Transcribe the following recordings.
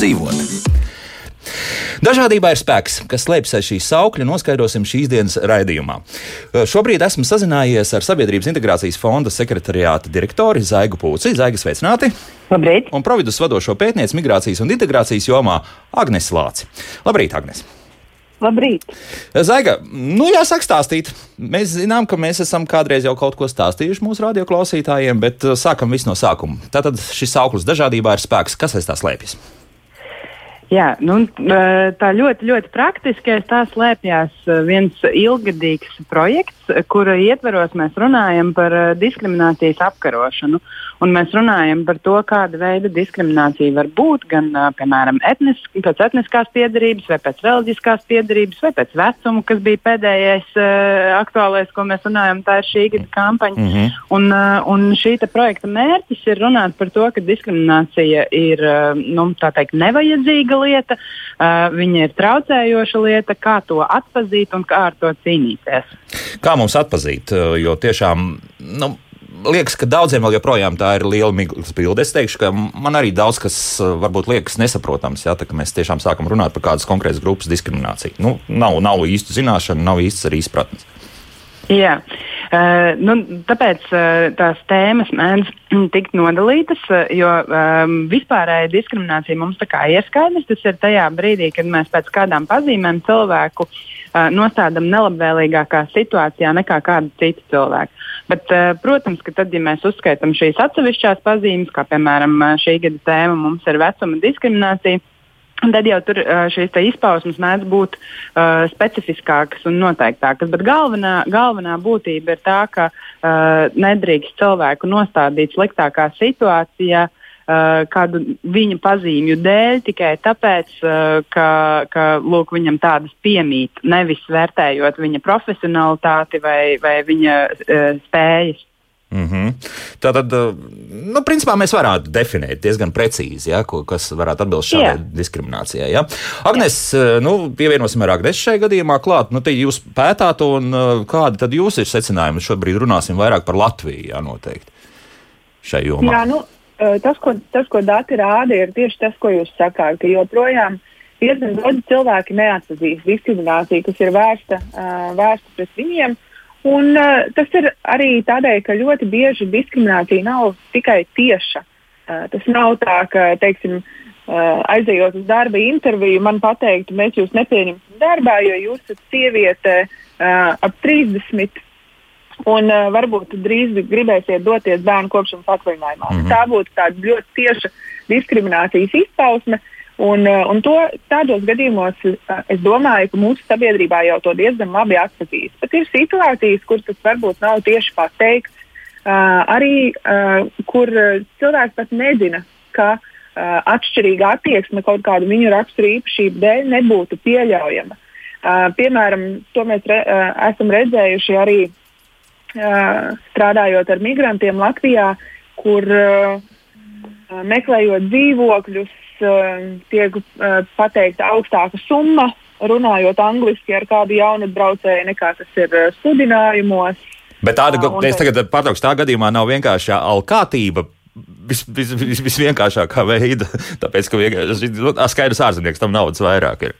dzīvot. Dažādībā ir spēks, kas slēpjas aiz šīs saukļa, noskaidrosim šīs dienas raidījumā. Šobrīd esmu sazinājies ar Sabiedrības integrācijas fonda sekretariāta direktori Zaigu Pūci. Zaiga sveicināti! Labrīt! Un providus vadošo pētnieci migrācijas un integrācijas jomā Agnes Lāci. Labrīt, Agnes! Labrīt! Zaiga, nu jāsaka stāstīt. Mēs zinām, ka mēs esam kādreiz jau kaut ko stāstījuši mūsu radioklausītājiem, bet sākam visu no sākuma. Tātad šis auglis dažādībā ir spēks, kas aiz tā slēpjas. Jā, nu, tā ļoti, ļoti praktiskais tā slēpjas viens ilgadīgs projekts, kura ietveros mēs runājam par diskriminācijas apkarošanu. Un mēs runājam par to, kāda veida diskriminācija var būt gan, piemēram, etnis, pēc etniskās piedarības, vai pēc reliģiskās piedarības, vai pēc vecuma, kas bija pēdējais aktuālais, ko mēs runājam. Tā ir šī gada kampaņa. Mm -hmm. un, un šī projekta mērķis ir runāt par to, ka diskriminācija ir nu, teikt, nevajadzīga lieta, uh, viņa ir traucējoša lieta, kā to atpazīt un kā ar to cīnīties. Kā mums atpazīt? Jo tiešām. Nu, liekas, ka daudziem vēl joprojām tā ir liela miglas bilde. Es teikšu, ka man arī daudz kas varbūt liekas nesaprotams, ja tā, mēs tiešām sākam runāt par kādas konkrētas grupas diskrimināciju. Nu, nav, nav īstu zināšanu, nav īstas arī izpratnes. Jā, uh, nu, tāpēc uh, tās tēmas mēdz tikt nodalītas, jo um, vispārēja diskriminācija mums tā kā ir skaidrs. Tas ir tajā brīdī, kad mēs pēc kādām pazīmēm cilvēku uh, nostādām nelabvēlīgākā situācijā nekā kādu citu cilvēku. Bet, uh, protams, ka tad, ja mēs uzskaitām šīs atsevišķās pazīmes, kā piemēram šī gada tēma mums ir vecuma diskriminācija, Un tad jau tur šīs izpausmes mēdz būt uh, specifiskākas un noteiktākas. Bet galvenā, galvenā būtība ir tā, ka uh, nedrīkst cilvēku nostādīt sliktākā situācijā uh, kādu viņa pazīmju dēļ tikai tāpēc, ka, ka lūk, viņam tādas piemīt, nevis vērtējot viņa profesionalitāti vai, vai viņa spējas. Mm -hmm. Tātad, eh, nu, principā mēs varētu definēt diezgan precīzi, ja, ko, kas varētu atbilst šādai yeah. diskriminācijai. Ja. Agnes. Eh, nu, pievienosim ar Agnes šai gadījumā klāt. Nu, jūs pētāt, un eh, kādi tad jūs ir secinājumi? Šobrīd runāsim vairāk par Latviju, jā, noteikti šai jomā. Jā, nu, tas, ko, tas, ko dati rāda, ir tieši tas, ko jūs sakāt, ka joprojām diezgan daudz cilvēki neatpazīst diskrimināciju, kas ir vērsta, vērsta pret viņiem. Uh, Un, uh, tas ir arī tādēļ, ka ļoti bieži diskriminācija nav tikai tieša. Uh, tas nav tā, ka, teiksim, uh, aizejot uz darba interviju, man pateiktu, mēs jūs nepieņemsim darbā, jo jūs esat sieviete uh, ap 30. Un uh, varbūt drīz gribēsiet doties bērnu kopšanas atvaļinājumā. Mm -hmm. Tā būtu tāda ļoti tieša diskriminācijas izpausme. Uh, Un, eh, un to tādos gadījumos eh, es domāju, ka mūsu sabiedrībā jau to diezgan labi atpazīst. Bet ir situācijas, kur tas varbūt nav tieši pateikts, uh, arī kur cilvēks pat nezina, ka atšķirīga attieksme kaut kādu viņu raksturu īpašību dēļ nebūtu pieļaujama. Piemēram, to mēs re, esam redzējuši arī strādājot ar migrantiem Latvijā, kur meklējot dzīvokļus, tiek uh, pateikta augstāka summa, runājot angliski ar kādu jaunu braucēju, nekā tas ir uh, sludinājumos. Bet tāda, uh, es tagad pārtraukšu, tā gadījumā nav vienkārši alkātība vis, vis, vis, visvienkāršākā veida. Tāpēc, ka vienkārši nu, skaidrs ārzemnieks tam naudas vairāk ir.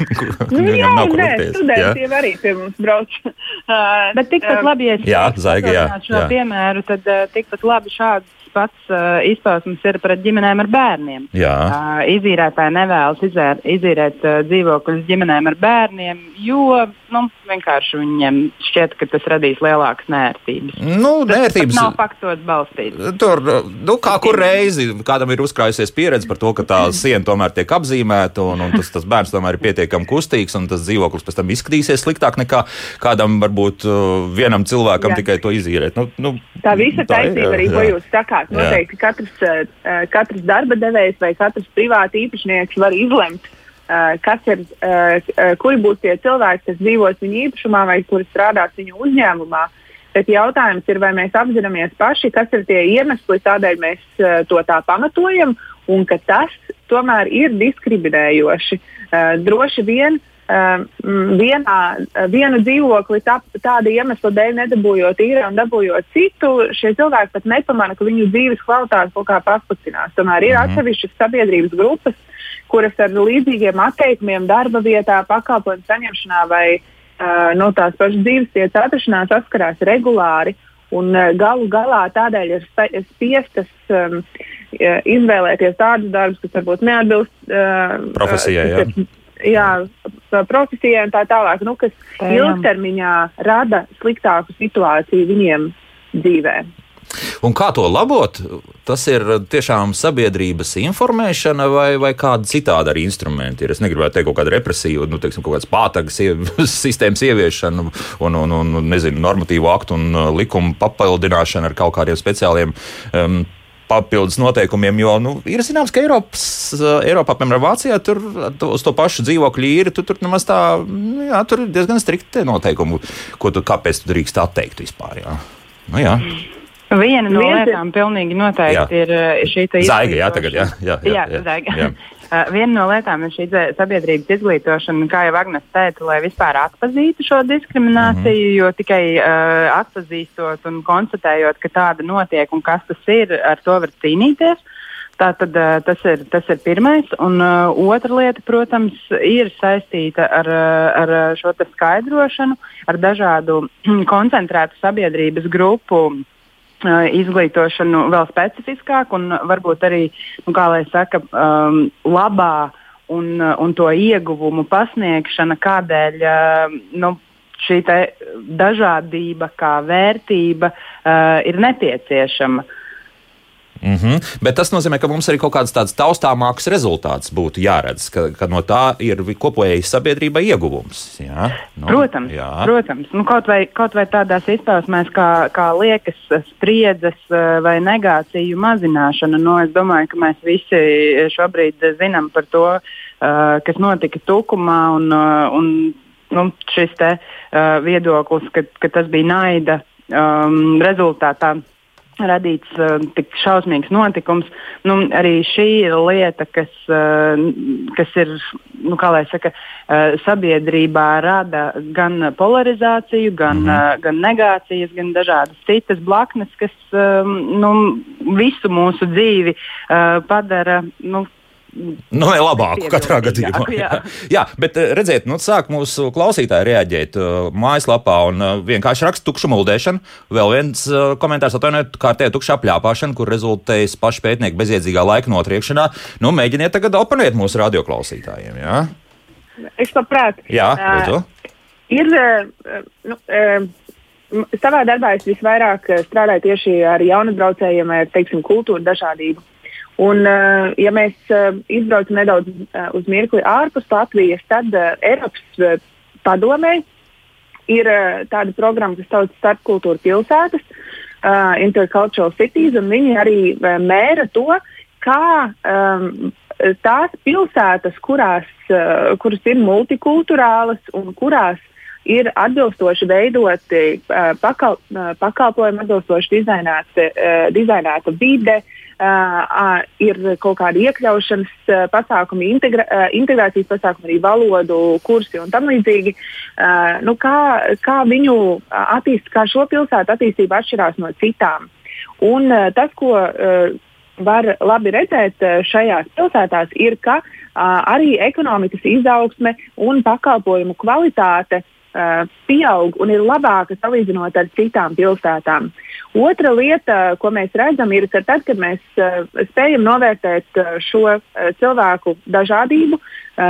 nu, jā, nav kur likties. Studenti jau arī pie mums brauc. Uh, bet tikpat labi, ja es jā, zaiga, jā, šo jā. piemēru, tad uh, tikpat labi šādas pats uh, izpausmes ir pret ģimenēm ar bērniem. Uh, izīrētāji nevēlas izēr, izīrēt uh, dzīvokļus ģimenēm ar bērniem, jo nu, vienkārši viņiem šķiet, ka tas radīs lielākas nērtības. Nu, nērtības tas nav faktos balstīts. Tur, nu, kā kur reizi kādam ir uzkrājusies pieredze par to, ka tā siena tomēr tiek apzīmēta un, un tas, tas bērns tomēr ir pietiekami kustīgs un tas dzīvoklis pēc tam izskatīsies sliktāk nekā kādam varbūt uh, vienam cilvēkam Jā. tikai to izīrēt. Nu, nu, tā visa taisnība arī, ko jūs sakāt. Noteikti katrs, uh, katrs darba devējs vai katrs privāti īpašnieks var izlemt, uh, kas ir, uh, kuri būs tie cilvēki, kas dzīvos viņa īpašumā vai kuri strādās viņa uzņēmumā. Bet jautājums ir, vai mēs apzināmies paši, kas ir tie iemesli, kādēļ mēs to tā pamatojam, un ka tas tomēr ir diskriminējoši. Droši vien vienā, vienu dzīvokli tā, tāda iemesla dēļ nedabūjot īrē un dabūjot citu, šie cilvēki pat nepamana, ka viņu dzīves kvalitāte kaut kā pasliktinās. Tomēr ir mm -hmm. atsevišķas sabiedrības grupas, kuras ar līdzīgiem atteikumiem darba vietā, pakalpojumu saņemšanā vai uh, no tās pašas dzīves vietas atrašanā saskarās regulāri. Un uh, galu galā tādēļ ir spiestas um, izvēlēties tādus darbus, kas varbūt neatbilst uh, profesijai. Jā. Jā, profesijai un tā tālāk, nu, kas ilgtermiņā rada sliktāku situāciju viņiem dzīvē. Un kā to labot? Tas ir tiešām sabiedrības informēšana vai, vai kāda citāda arī instrumenti. Ir. Es negribētu teikt kaut kādu represīvu, nu, teiksim, kaut kādas pātagas sistēmas ieviešanu un, un, un, nezinu, normatīvu aktu un uh, likumu papildināšanu ar kaut kādiem speciāliem. Um, papildus noteikumiem, jo nu, ir zināms, ka Eiropas, uh, Eiropā, piemēram, Vācijā, tur uz to pašu dzīvokļu īri, tu, tur nemaz tā, nu, jā, tur ir diezgan strikti noteikumi, ko tu, kāpēc tu drīkst atteikt vispār. Jā. Nu, jā. Viena no Viens lietām pilnīgi noteikti jā. ir eh, šī. Zaiga, jā, tagad, jā. Jā, jā, jā, jā, zaiga. jā. Uh, viena no lietām ir šī sabiedrības izglītošana, kā jau Agnēs teica, lai vispār atpazītu šo diskrimināciju, mm -hmm. jo tikai uh, atpazīstot un konstatējot, ka tāda notiek un kas tas ir, ar to var cīnīties. Tātad uh, tas ir, tas ir pirmais. Un uh, otra lieta, protams, ir saistīta ar, ar šo skaidrošanu, ar dažādu koncentrētu sabiedrības grupu izglītošanu vēl specifiskāk un varbūt arī, nu, kā lai saka, um, labā un, un to ieguvumu pasniegšana, kādēļ uh, nu, šī dažādība kā vērtība uh, ir nepieciešama. Uh, Mm -hmm. Bet tas nozīmē, ka mums arī kaut kāds tāds taustāmāks rezultāts būtu jāredz, ka, ka no tā ir kopējai sabiedrībai ieguvums. Jā? Nu, protams, jā. protams. Nu, kaut, vai, kaut vai tādās izpausmēs, kā, kā liekas spriedzes eh, vai negāciju mazināšana. Nu, es domāju, ka mēs visi šobrīd zinām par to, uh, kas notika Tukumā. Un, uh, un, nu, šis te, uh, viedoklis, ka, ka tas bija naida um, rezultātā radīts uh, tik šausmīgs notikums. Nu, arī šī ir lieta, kas, uh, kas ir nu, saka, uh, sabiedrībā rada gan polarizāciju, gan, mm uh, gan negācijas, gan dažādas citas blaknes, kas um, nu, visu mūsu dzīvi uh, padara. Nu, Nu, ne labāku katrā gadījumā. Jā, jā. bet eh, redziet, nu, sāk mūsu klausītāji reaģēt uh, mājaslapā un uh, vienkārši raksta tukšu muldēšanu. Vēl viens uh, komentārs atvainojiet, kārtēja tukša apļāpāšana, kur rezultējas paši pētnieki bezjēdzīgā laika notriekšanā. Nu, mēģiniet tagad oponēt mūsu radioklausītājiem. Jā? Es labprāt. Jā, lūdzu. Uh, ir, uh, nu, uh, savā darbā es visvairāk strādāju tieši ar jaunatbraucējiem, ar, teiksim, kultūru dažādību. Un, eh, ja mēs eh, izbraucam nedaudz eh, uz mirkli ārpus Latvijas, tad Eiropas padomē ir tāda programma, kas sauc Starpkultūra pilsētas, uh, Intercultural Cities, un viņi arī mēra to, kā um, tās pilsētas, kurās, uh, kuras ir multikulturālas un kurās ir atbilstoši veidoti uh, pakal, uh, pakalpojumi, atbilstoši dizainēta, uh, dizainēta vide, uh, uh, ir kaut kādi iekļaušanas uh, pasākumi, integra, uh, integrācijas pasākumi, arī valodu kursi un tam līdzīgi. Uh, nu, kā, kā viņu attīst, kā šo pilsētu attīstība atšķirās no citām. Un uh, tas, ko uh, var labi redzēt šajās pilsētās, ir, ka uh, arī ekonomikas izaugsme un pakalpojumu kvalitāte uh, pieaug un ir labāka salīdzinot ar citām pilsētām. Otra lieta, ko mēs redzam, ir, ka tad, kad mēs uh, spējam novērtēt uh, šo uh, cilvēku dažādību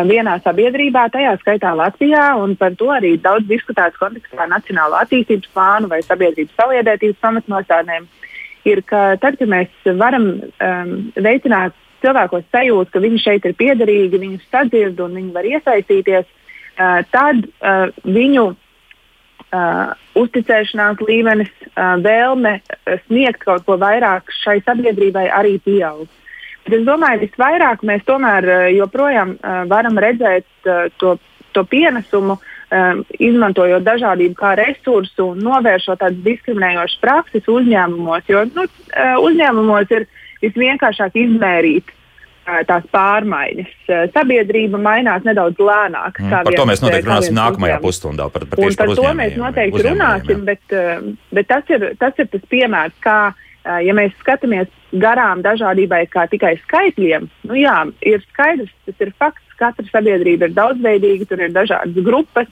vienā sabiedrībā, tajā skaitā Latvijā, un par to arī daudz diskutēts kontekstā Nacionālo attīstības plānu vai sabiedrības saliedētības pamatnostādnēm, ir, ka tad, kad mēs varam um, veicināt cilvēkos sajūtu, ka viņi šeit ir piederīgi, viņus sadzird un viņi var iesaistīties, uh, tad uh, viņu uh, uzticēšanās līmenis, uh, vēlme sniegt kaut ko vairāk šai sabiedrībai arī pieaug. Bet es domāju, ka visvairāk mēs tomēr uh, joprojām uh, varam redzēt uh, to, to pienesumu, um, izmantojot dažādību kā resursu un novēršot tādas diskriminējošas prakses uzņēmumos. Jo nu, uzņēmumos ir visvienkāršāk izmērīt tās pārmaiņas. Sabiedrība mainās nedaudz lēnāk. Mm, par to mēs noteikti runāsim nākamajā pusstundā. Par, par, par to mēs noteikti runāsim, bet, bet tas, ir, tas ir tas piemērs, kā ja mēs skatāmies garām dažādībai kā tikai skaitļiem, nu jā, ir skaidrs, tas ir fakts. Katra sabiedrība ir daudzveidīga, tur ir dažādas grupas,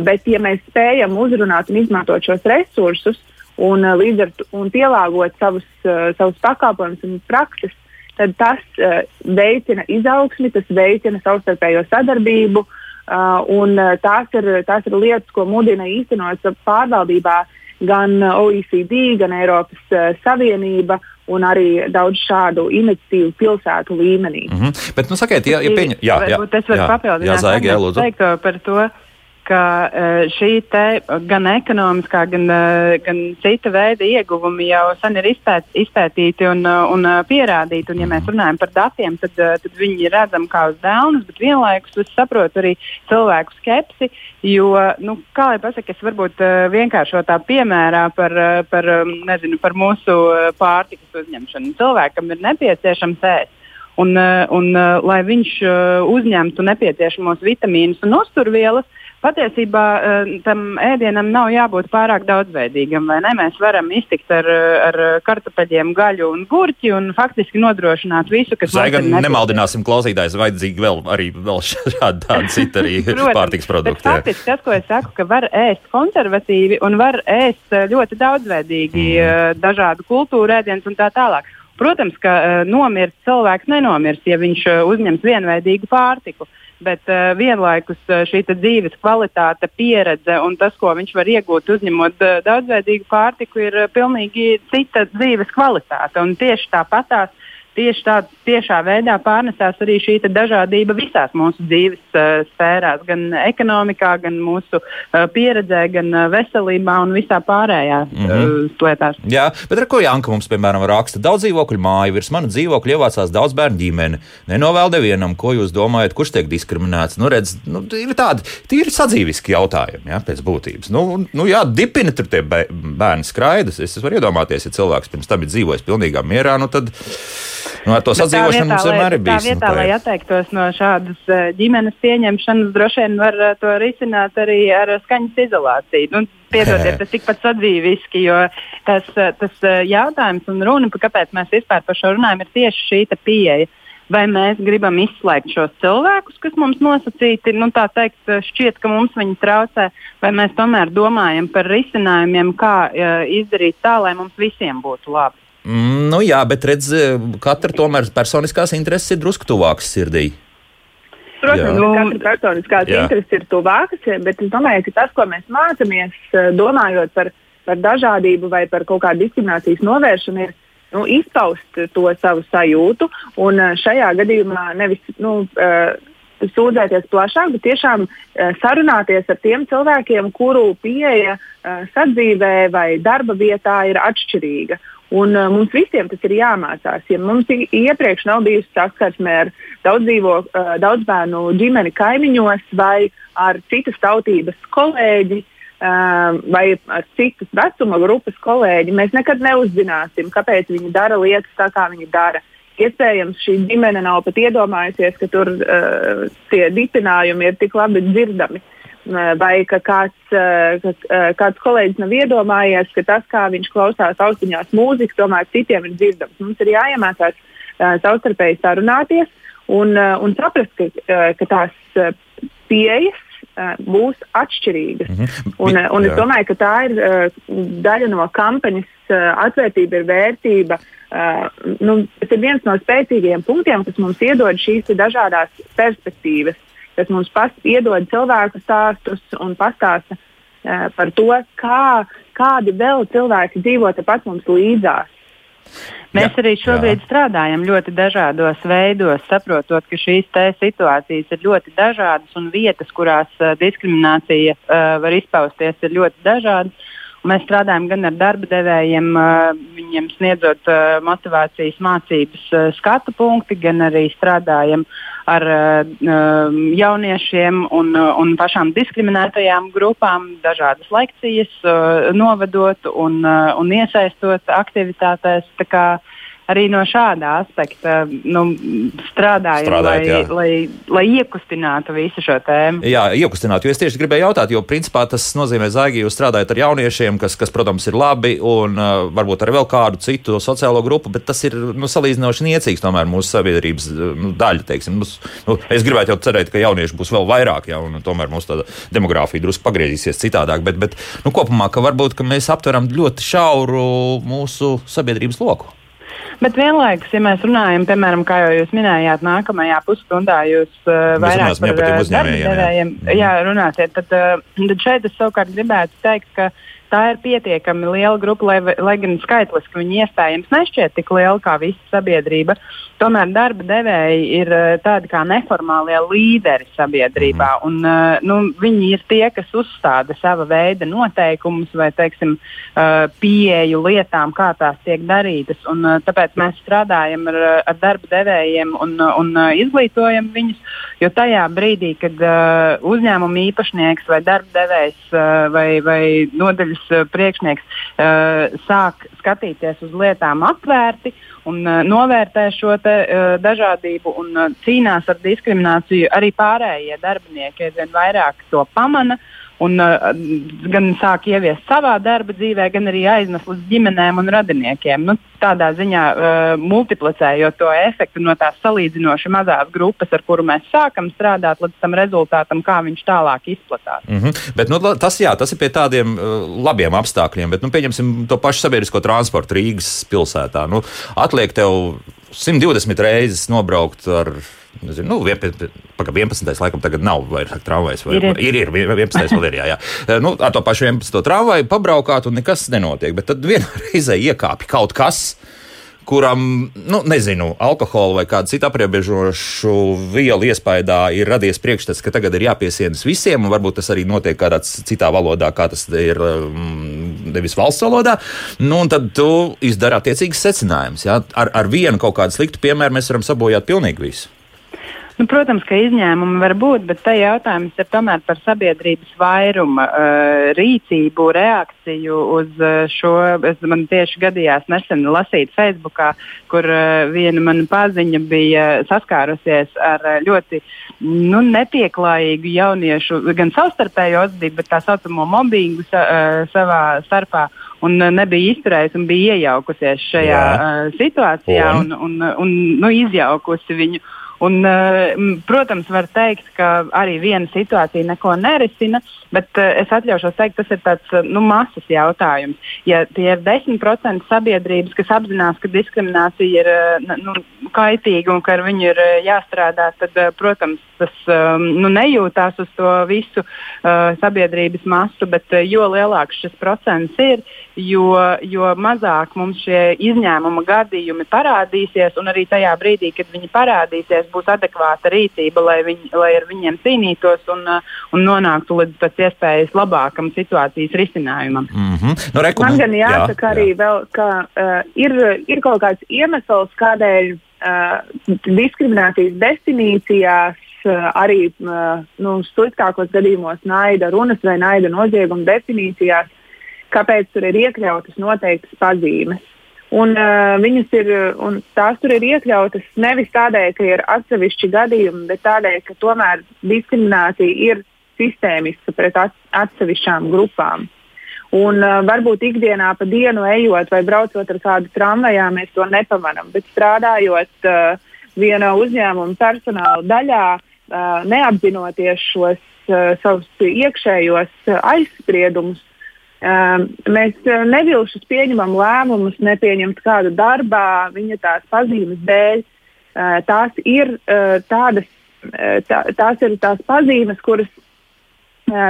bet ja mēs spējam uzrunāt un izmantot šos resursus un, līdz ar to pielāgot savus, savus pakalpojumus un prakses, tad tas veicina izaugsmi, tas veicina savstarpējo sadarbību. Un tās ir, tās ir lietas, ko mudina īstenot pārvaldībā uh, gan uh, OECD, gan Eiropas uh, Savienība un arī daudz šādu iniciatīvu pilsētu līmenī. Mm -hmm. Bet, nu, sakiet, ja, ja pieņem, jā, jā, es varu papildināt, jā, Zaigi, jā, lūdzu. teikto par to, ka uh, šī gan ekonomiskā, gan, uh, gan cita veida ieguvumi jau sen ir izpēt, izpētīti un, uh, un pierādīti. Un, ja mēs runājam par datiem, tad, tad viņi ir redzami kā uz dēlnes, bet vienlaikus es saprotu arī cilvēku skepsi. Jo, nu, kā lai pasakā, es varbūt vienkāršotā piemērā par, par, nezinu, par mūsu pārtikas uzņemšanu. Cilvēkam ir nepieciešams ēst. Un, un, lai viņš uzņemtu nepieciešamos vitamīnus un uzturvielas, patiesībā eh, tam ēdienam nav jābūt pārāk daudzveidīgam. Mēs varam iztikt ar, ar kartupeļiem, gaļu un gurķi un faktiski nodrošināt visu, kas Zaiga, mums ir. Nemaldināsim klausītājus, vajadzīgi vēl arī vēl šādi tādi citi arī pārtiks produkti. Faktiski tas, ko es saku, ka var ēst konservatīvi un var ēst eh, ļoti daudzveidīgi mm. Eh, dažādu kultūru ēdienus un tā tālāk. Protams, ka uh, nomirt cilvēks nenomirs, ja viņš uh, uzņems vienveidīgu pārtiku. Uh, bet uh, vienlaikus uh, šī dzīves kvalitāte, pieredze un tas, ko viņš var iegūt uzņemot uh, daudzveidīgu pārtiku, ir uh, pilnīgi cita dzīves kvalitāte. Un tieši tāpatās tieši tādā tiešā veidā pārnesās arī šī dažādība visās mūsu dzīves uh, sfērās, gan ekonomikā, gan mūsu uh, pieredzē, gan uh, veselībā un visā pārējā mm -hmm. uh, lietās. Jā, bet ar ko Janka mums, piemēram, raksta? Daudz dzīvokļu māju, virs mana dzīvokļa ievācās daudz bērnu ģimeni. Nenovēl nevienam, ko jūs domājat, kurš tiek diskriminēts. Nu, redz, nu, ir tādi tīri sadzīviski jautājumi, jā, pēc būtības. Nu, nu jā, dipini tur tie bērni skraidus. Es, es varu iedomāties, ja cilvēks pirms tam ir dzīvojis pilnīgā mierā, nu tad Nu, ar to sadzīvošanu mums vienmēr ir bijis. Tā vietā, nu, lai atteiktos no šādas uh, ģimenes pieņemšanas, droši vien var uh, to risināt arī ar skaņas izolāciju. Nu, Piedodiet, tas tikpat sadzīviski, jo tas, uh, tas jautājums un runa, kāpēc mēs vispār par šo runājam, ir tieši šī pieeja. Vai mēs gribam izslēgt šos cilvēkus, kas mums nosacīti, nu, tā teikt, šķiet, ka mums viņi traucē, vai mēs tomēr domājam par risinājumiem, kā uh, izdarīt tā, lai mums visiem būtu labi. Mm, nu jā, bet redz, katra tomēr personiskās intereses ir drusku tuvākas sirdī. Protams, ka katra personiskās jā. intereses ir tuvākas, bet es domāju, ka tas, ko mēs mācāmies, eh, domājot par, par dažādību vai par kaut kādu diskriminācijas novēršanu, ir nu, izpaust to savu sajūtu. Un eh, šajā gadījumā nevis nu, uh, sūdzēties plašāk, bet tiešām sarunāties ar tiem cilvēkiem, kuru pieeja sadzīvē vai darba vietā ir atšķirīga. Un, uh, mums visiem tas ir jāmācās. Ja mums iepriekš nav bijusi saskarsme ar daudz, dzīvo, uh, daudz bērnu ģimeni kaimiņos vai ar citas tautības kolēģi, uh, vai ar citas vecuma grupas kolēģi, mēs nekad neuzzināsim, kāpēc viņi dara lietas tā, kā viņi dara. Iespējams, šī ģimene nav pat iedomājusies, ka tur uh, tie dipinājumi ir tik labi dzirdami. Uh, vai ka kāds, ka, kāds kolēģis nav iedomājies, ka tas, kā viņš klausās austiņās mūziku, tomēr citiem ir dzirdams. Mums ir jāiemācās savstarpēji sarunāties un, un saprast, ka, ka tās pieejas būs atšķirīgas. Mm -hmm. un, un es domāju, ka tā ir daļa no kampaņas. Atvērtība ir vērtība. Nu, tas ir viens no spēcīgiem punktiem, kas mums iedod šīs dažādas perspektīvas kas mums pas, iedod cilvēku stāstus un pastāsta uh, par to, kā, kādi vēl cilvēki dzīvo tepat mums līdzās. Mēs jā, arī šobrīd jā. strādājam ļoti dažādos veidos, saprotot, ka šīs situācijas ir ļoti dažādas un vietas, kurās uh, diskriminācija uh, var izpausties, ir ļoti dažādas. Mēs strādājam gan ar darba devējiem, viņiem sniedzot motivācijas mācības skatu punkti, gan arī strādājam ar jauniešiem un, un pašām diskriminētajām grupām, dažādas lekcijas novedot un, un iesaistot aktivitātēs. Arī no šāda aspekta nu, strādājam, Strādājat, jā. lai, lai, lai iekustinātu visu šo tēmu. Jā, iekustināt, jo es tieši gribēju jautāt, jo principā tas nozīmē, Zaigi, jūs strādājat ar jauniešiem, kas, kas protams, ir labi, un uh, varbūt ar vēl kādu citu sociālo grupu, bet tas ir nu, salīdzinoši niecīgs tomēr mūsu sabiedrības nu, daļa. Teiksim. Mums, nu, es gribētu jau cerēt, ka jaunieši būs vēl vairāk, ja, un tomēr mūsu demogrāfija drusku pagriezīsies citādāk, bet, bet nu, kopumā, ka varbūt ka mēs aptveram ļoti šauru mūsu sabiedrības loku. Bet vienlaikus, ja mēs runājam, piemēram, kā jau jūs minējāt, nākamajā pusstundā jūs uh, vairāk jā, par tiem uh, uzņēmējiem, jā. darbdevējiem Mhm. jā, runāsiet, tad, uh, tad šeit es savukārt gribētu teikt, ka tā ir pietiekami liela grupa, lai, lai gan skaitliski viņi iespējams nešķiet tik liela kā visa sabiedrība. Tomēr darba devēji ir uh, tādi kā neformālie līderi sabiedrībā. Mhm. Un, uh, nu, viņi ir tie, kas uzstāda sava veida noteikumus vai teiksim, uh, pieeju lietām, kā tās tiek darītas. Un, tāpēc mēs strādājam ar, ar darba devējiem un, un izglītojam viņus. Jo tajā brīdī, kad uzņēmuma īpašnieks vai darba devējs vai, vai nodaļas uh, priekšnieks uh, sāk skatīties uz lietām atvērti un uh, novērtē šo te, uh, dažādību un uh, cīnās ar diskrimināciju, arī pārējie darbinieki aizvien vairāk to pamana. Un, uh, gan sāk ieviest savā darba dzīvē, gan arī aiznes līdz ģimenēm un radiniekiem. Nu, tādā ziņā uh, multiplicējot to efektu no tās salīdzinoši mazās grupas, ar kuru mēs sākam strādāt, līdz tam rezultātam, kā viņš tālāk izplatās. Mm -hmm. bet, nu, tas, jā, tas ir pie tādiem uh, labiem apstākļiem, bet nu, pieņemsim to pašu sabiedrisko transportu Rīgas pilsētā. Nu, atliek tev 120 reizes nobraukt ar. Nezinu, nu, 11, paga 11. laikam tagad nav vairs tramvajs. Vai, Ir, ir. ir, ir 11. vēl ir, jā, jā. Nu, ar to pašu 11. tramvaju pabraukāt un nekas nenotiek. Bet tad vienā reizē iekāpj kaut kas, kuram, nu, nezinu, alkohola vai kāda cita aprobežošu vielu iespējā ir radies priekšstats, ka tagad ir jāpiesienas visiem, un varbūt tas arī notiek kādā citā valodā, kā tas ir um, nevis valsts valodā. Nu, un tad tu izdari attiecīgas secinājumus. Ja? Ar, ar vienu kaut kādu sliktu piemēru mēs varam sabojāt pilnīgi visu. Nu, protams, ka izņēmumi var būt, bet te jautājums ir tomēr par sabiedrības vairuma uh, rīcību, reakciju uz uh, šo. Es, man tieši gadījās nesen lasīt Facebookā, kur uh, viena mana paziņa bija saskārusies ar uh, ļoti nu, nepieklājīgu jauniešu, gan savstarpēju atzību, bet tā saucamo mobbingu sa, uh, savā starpā. Un nebija izturējusi un bija iejaukusies šajā Jā. uh, situācijā Un? un, un, un nu, izjaukusi viņu. Uh, m, protams, var teikt, ka arī viena situācija neko nerisina, bet uh, es atļaušos teikt, tas ir tāds uh, nu, masas jautājums. Ja tie ir 10% sabiedrības, kas apzinās, ka diskriminācija ir nu, kaitīga un ka ar viņu ir jāstrādā, tad, protams, tas um, nu, nejūtās uz to visu uh, sabiedrības masu, bet uh, jo lielāks šis procents ir, jo, jo mazāk mums šie izņēmuma gadījumi parādīsies, un arī tajā brīdī, kad viņi parādīsies, būs adekvāta rīcība, lai, viņ, lai ar viņiem cīnītos un, uh, un nonāktu līdz pēc iespējas labākam situācijas risinājumam. Mm -hmm. nu, reku, Man gan jāsaka jā, arī vēl, ka uh, ir, ir kaut kāds iemesls, kādēļ uh, diskriminācijas definīcijās arī uh, nu, sliktākos gadījumos naida runas vai naida nozieguma definīcijās, kāpēc tur ir iekļautas noteiktas pazīmes. Un, uh, ir, un tās tur ir iekļautas nevis tādēļ, ka ir atsevišķi gadījumi, bet tādēļ, ka tomēr diskriminācija ir sistēmiska pret at, atsevišķām grupām. Un, uh, varbūt ikdienā pa dienu ejot vai braucot ar kādu tramvajā, mēs to nepamanām. Bet strādājot uh, vienā uzņēmuma personāla daļā, uh, neapzinoties šos savus iekšējos aizspriedumus, mēs nevilšus pieņemam lēmumus, nepieņemt kādu darbā viņa tās pazīmes dēļ. Tās ir tādas, tā, tās ir tās pazīmes, kuras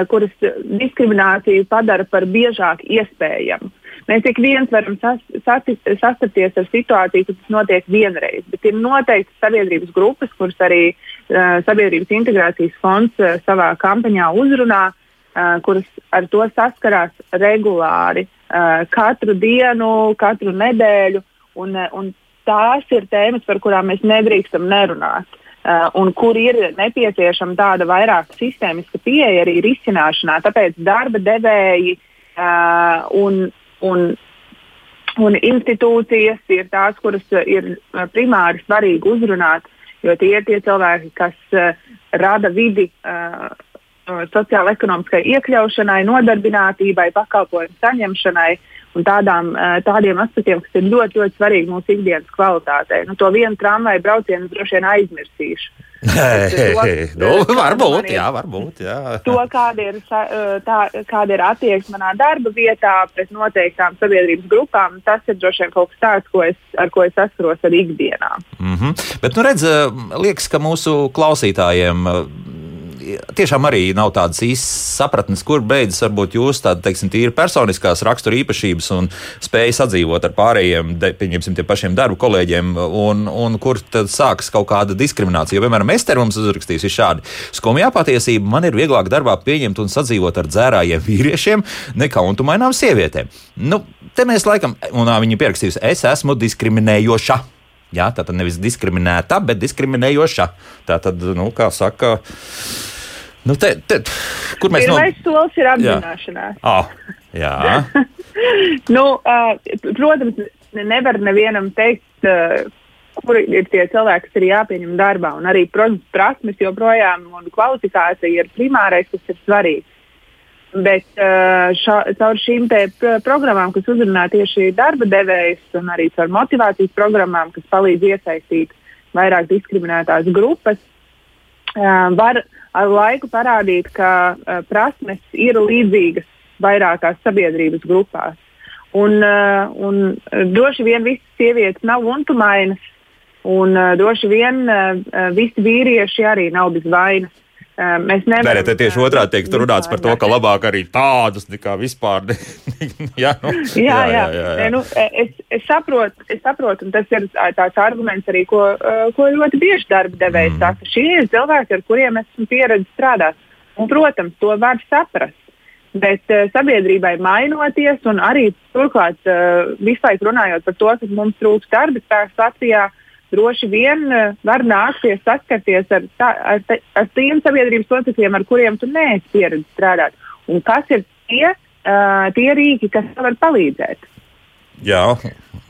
kuras diskrimināciju padara par biežāk iespējamu. Mēs ik viens varam sas, sastapties ar situāciju, ka tas notiek vienreiz, bet ir noteikti sabiedrības grupas, kuras arī uh, Sabiedrības integrācijas fonds uh, savā kampaņā uzrunā, uh, kuras ar to saskarās regulāri, katru dienu, katru nedēļu. Un, un tās ir tēmas, par kurām mēs nedrīkstam nerunāt. Un kur ir nepieciešama tāda vairāk sistēmiska pieeja arī risināšanā. Tāpēc darba devēji uh, un, un Un institūcijas ir tās, kuras ir primāri svarīgi uzrunāt, jo tie ir tie cilvēki, kas uh, rada vidi uh, sociāla-ekonomiskai iekļaušanai, nodarbinātībai, pakalpojumu saņemšanai un tādām, tādiem aspektiem, kas ir ļoti, ļoti svarīgi mūsu ikdienas kvalitātei. Nu, to vienu tramvaju braucienu droši vien aizmirsīšu. nu, varbūt, jā, varbūt. Jā. To, kāda ir, tā, kāda ir attieksme manā darba vietā pret noteiktām sabiedrības grupām, tas ir droši vien kaut kas tāds, ko es, ar ko es saskaros ar ikdienā. Mm -hmm. Bet, nu, redz, liekas, ka mūsu klausītājiem tiešām arī nav tādas īstas sapratnes, kur beidzas varbūt jūsu tāda, teiksim, tīri personiskās rakstura īpašības un spēja sadzīvot ar pārējiem, de, pieņemsim, tiem pašiem darbu kolēģiem, un, un kur tad sākas kaut kāda diskriminācija. Jo, piemēram, Ester mums uzrakstīs šādi: Skumjā patiesība man ir vieglāk darbā pieņemt un sadzīvot ar dzērājiem vīriešiem nekā untumainām sievietēm. Nu, te mēs laikam, un viņa pierakstījusi, es esmu diskriminējoša. Jā, tā tad nevis diskriminēta, bet diskriminējoša. Tā tad, nu, kā saka, Nu, te, te, kur mēs Pirmais no... solis ir apzināšanās. Oh, jā. nu, uh, protams, nevar nevienam teikt, uh, kur ir tie cilvēki, kas ir jāpieņem darbā. Un arī, protams, prasmes joprojām un kvalifikācija ir primārais, kas ir svarīgs. Bet uh, šā, caur šīm programmām, kas uzrunā tieši darba devējus, un arī caur motivācijas programmām, kas palīdz iesaistīt vairāk diskriminētās grupas, uh, var ar laiku parādīt, ka uh, prasmes ir līdzīgas vairākās sabiedrības grupās. Un, un droši vien visas sievietes nav untumainas, un droši vien visi vīrieši arī nav bez vainas. Mēs nevaram. Nē, tieši otrādi tiek runāts par to, ka labāk arī tādus nekā vispār. Ne, jā, nu, jā, jā, jā, jā, jā. Nu, es, es, saprotu, es saprotu, un tas ir tāds arguments arī, ko, ko ļoti bieži darba devējs mm. saka. Šie ir cilvēki, ar kuriem esmu pieredzējis strādāt. Un, protams, to var saprast. Bet uh, sabiedrībai mainoties, un arī turklāt uh, visu laiku runājot par to, ka mums trūkst darba spēks Latvijā, uh, droši vien uh, var nākties saskarties ar, tā, ar, te, ar tiem sabiedrības locekļiem, ar kuriem tu neesi pieredzējis strādāt. Un kas ir tie, uh, tie rīki, kas var palīdzēt? Jā,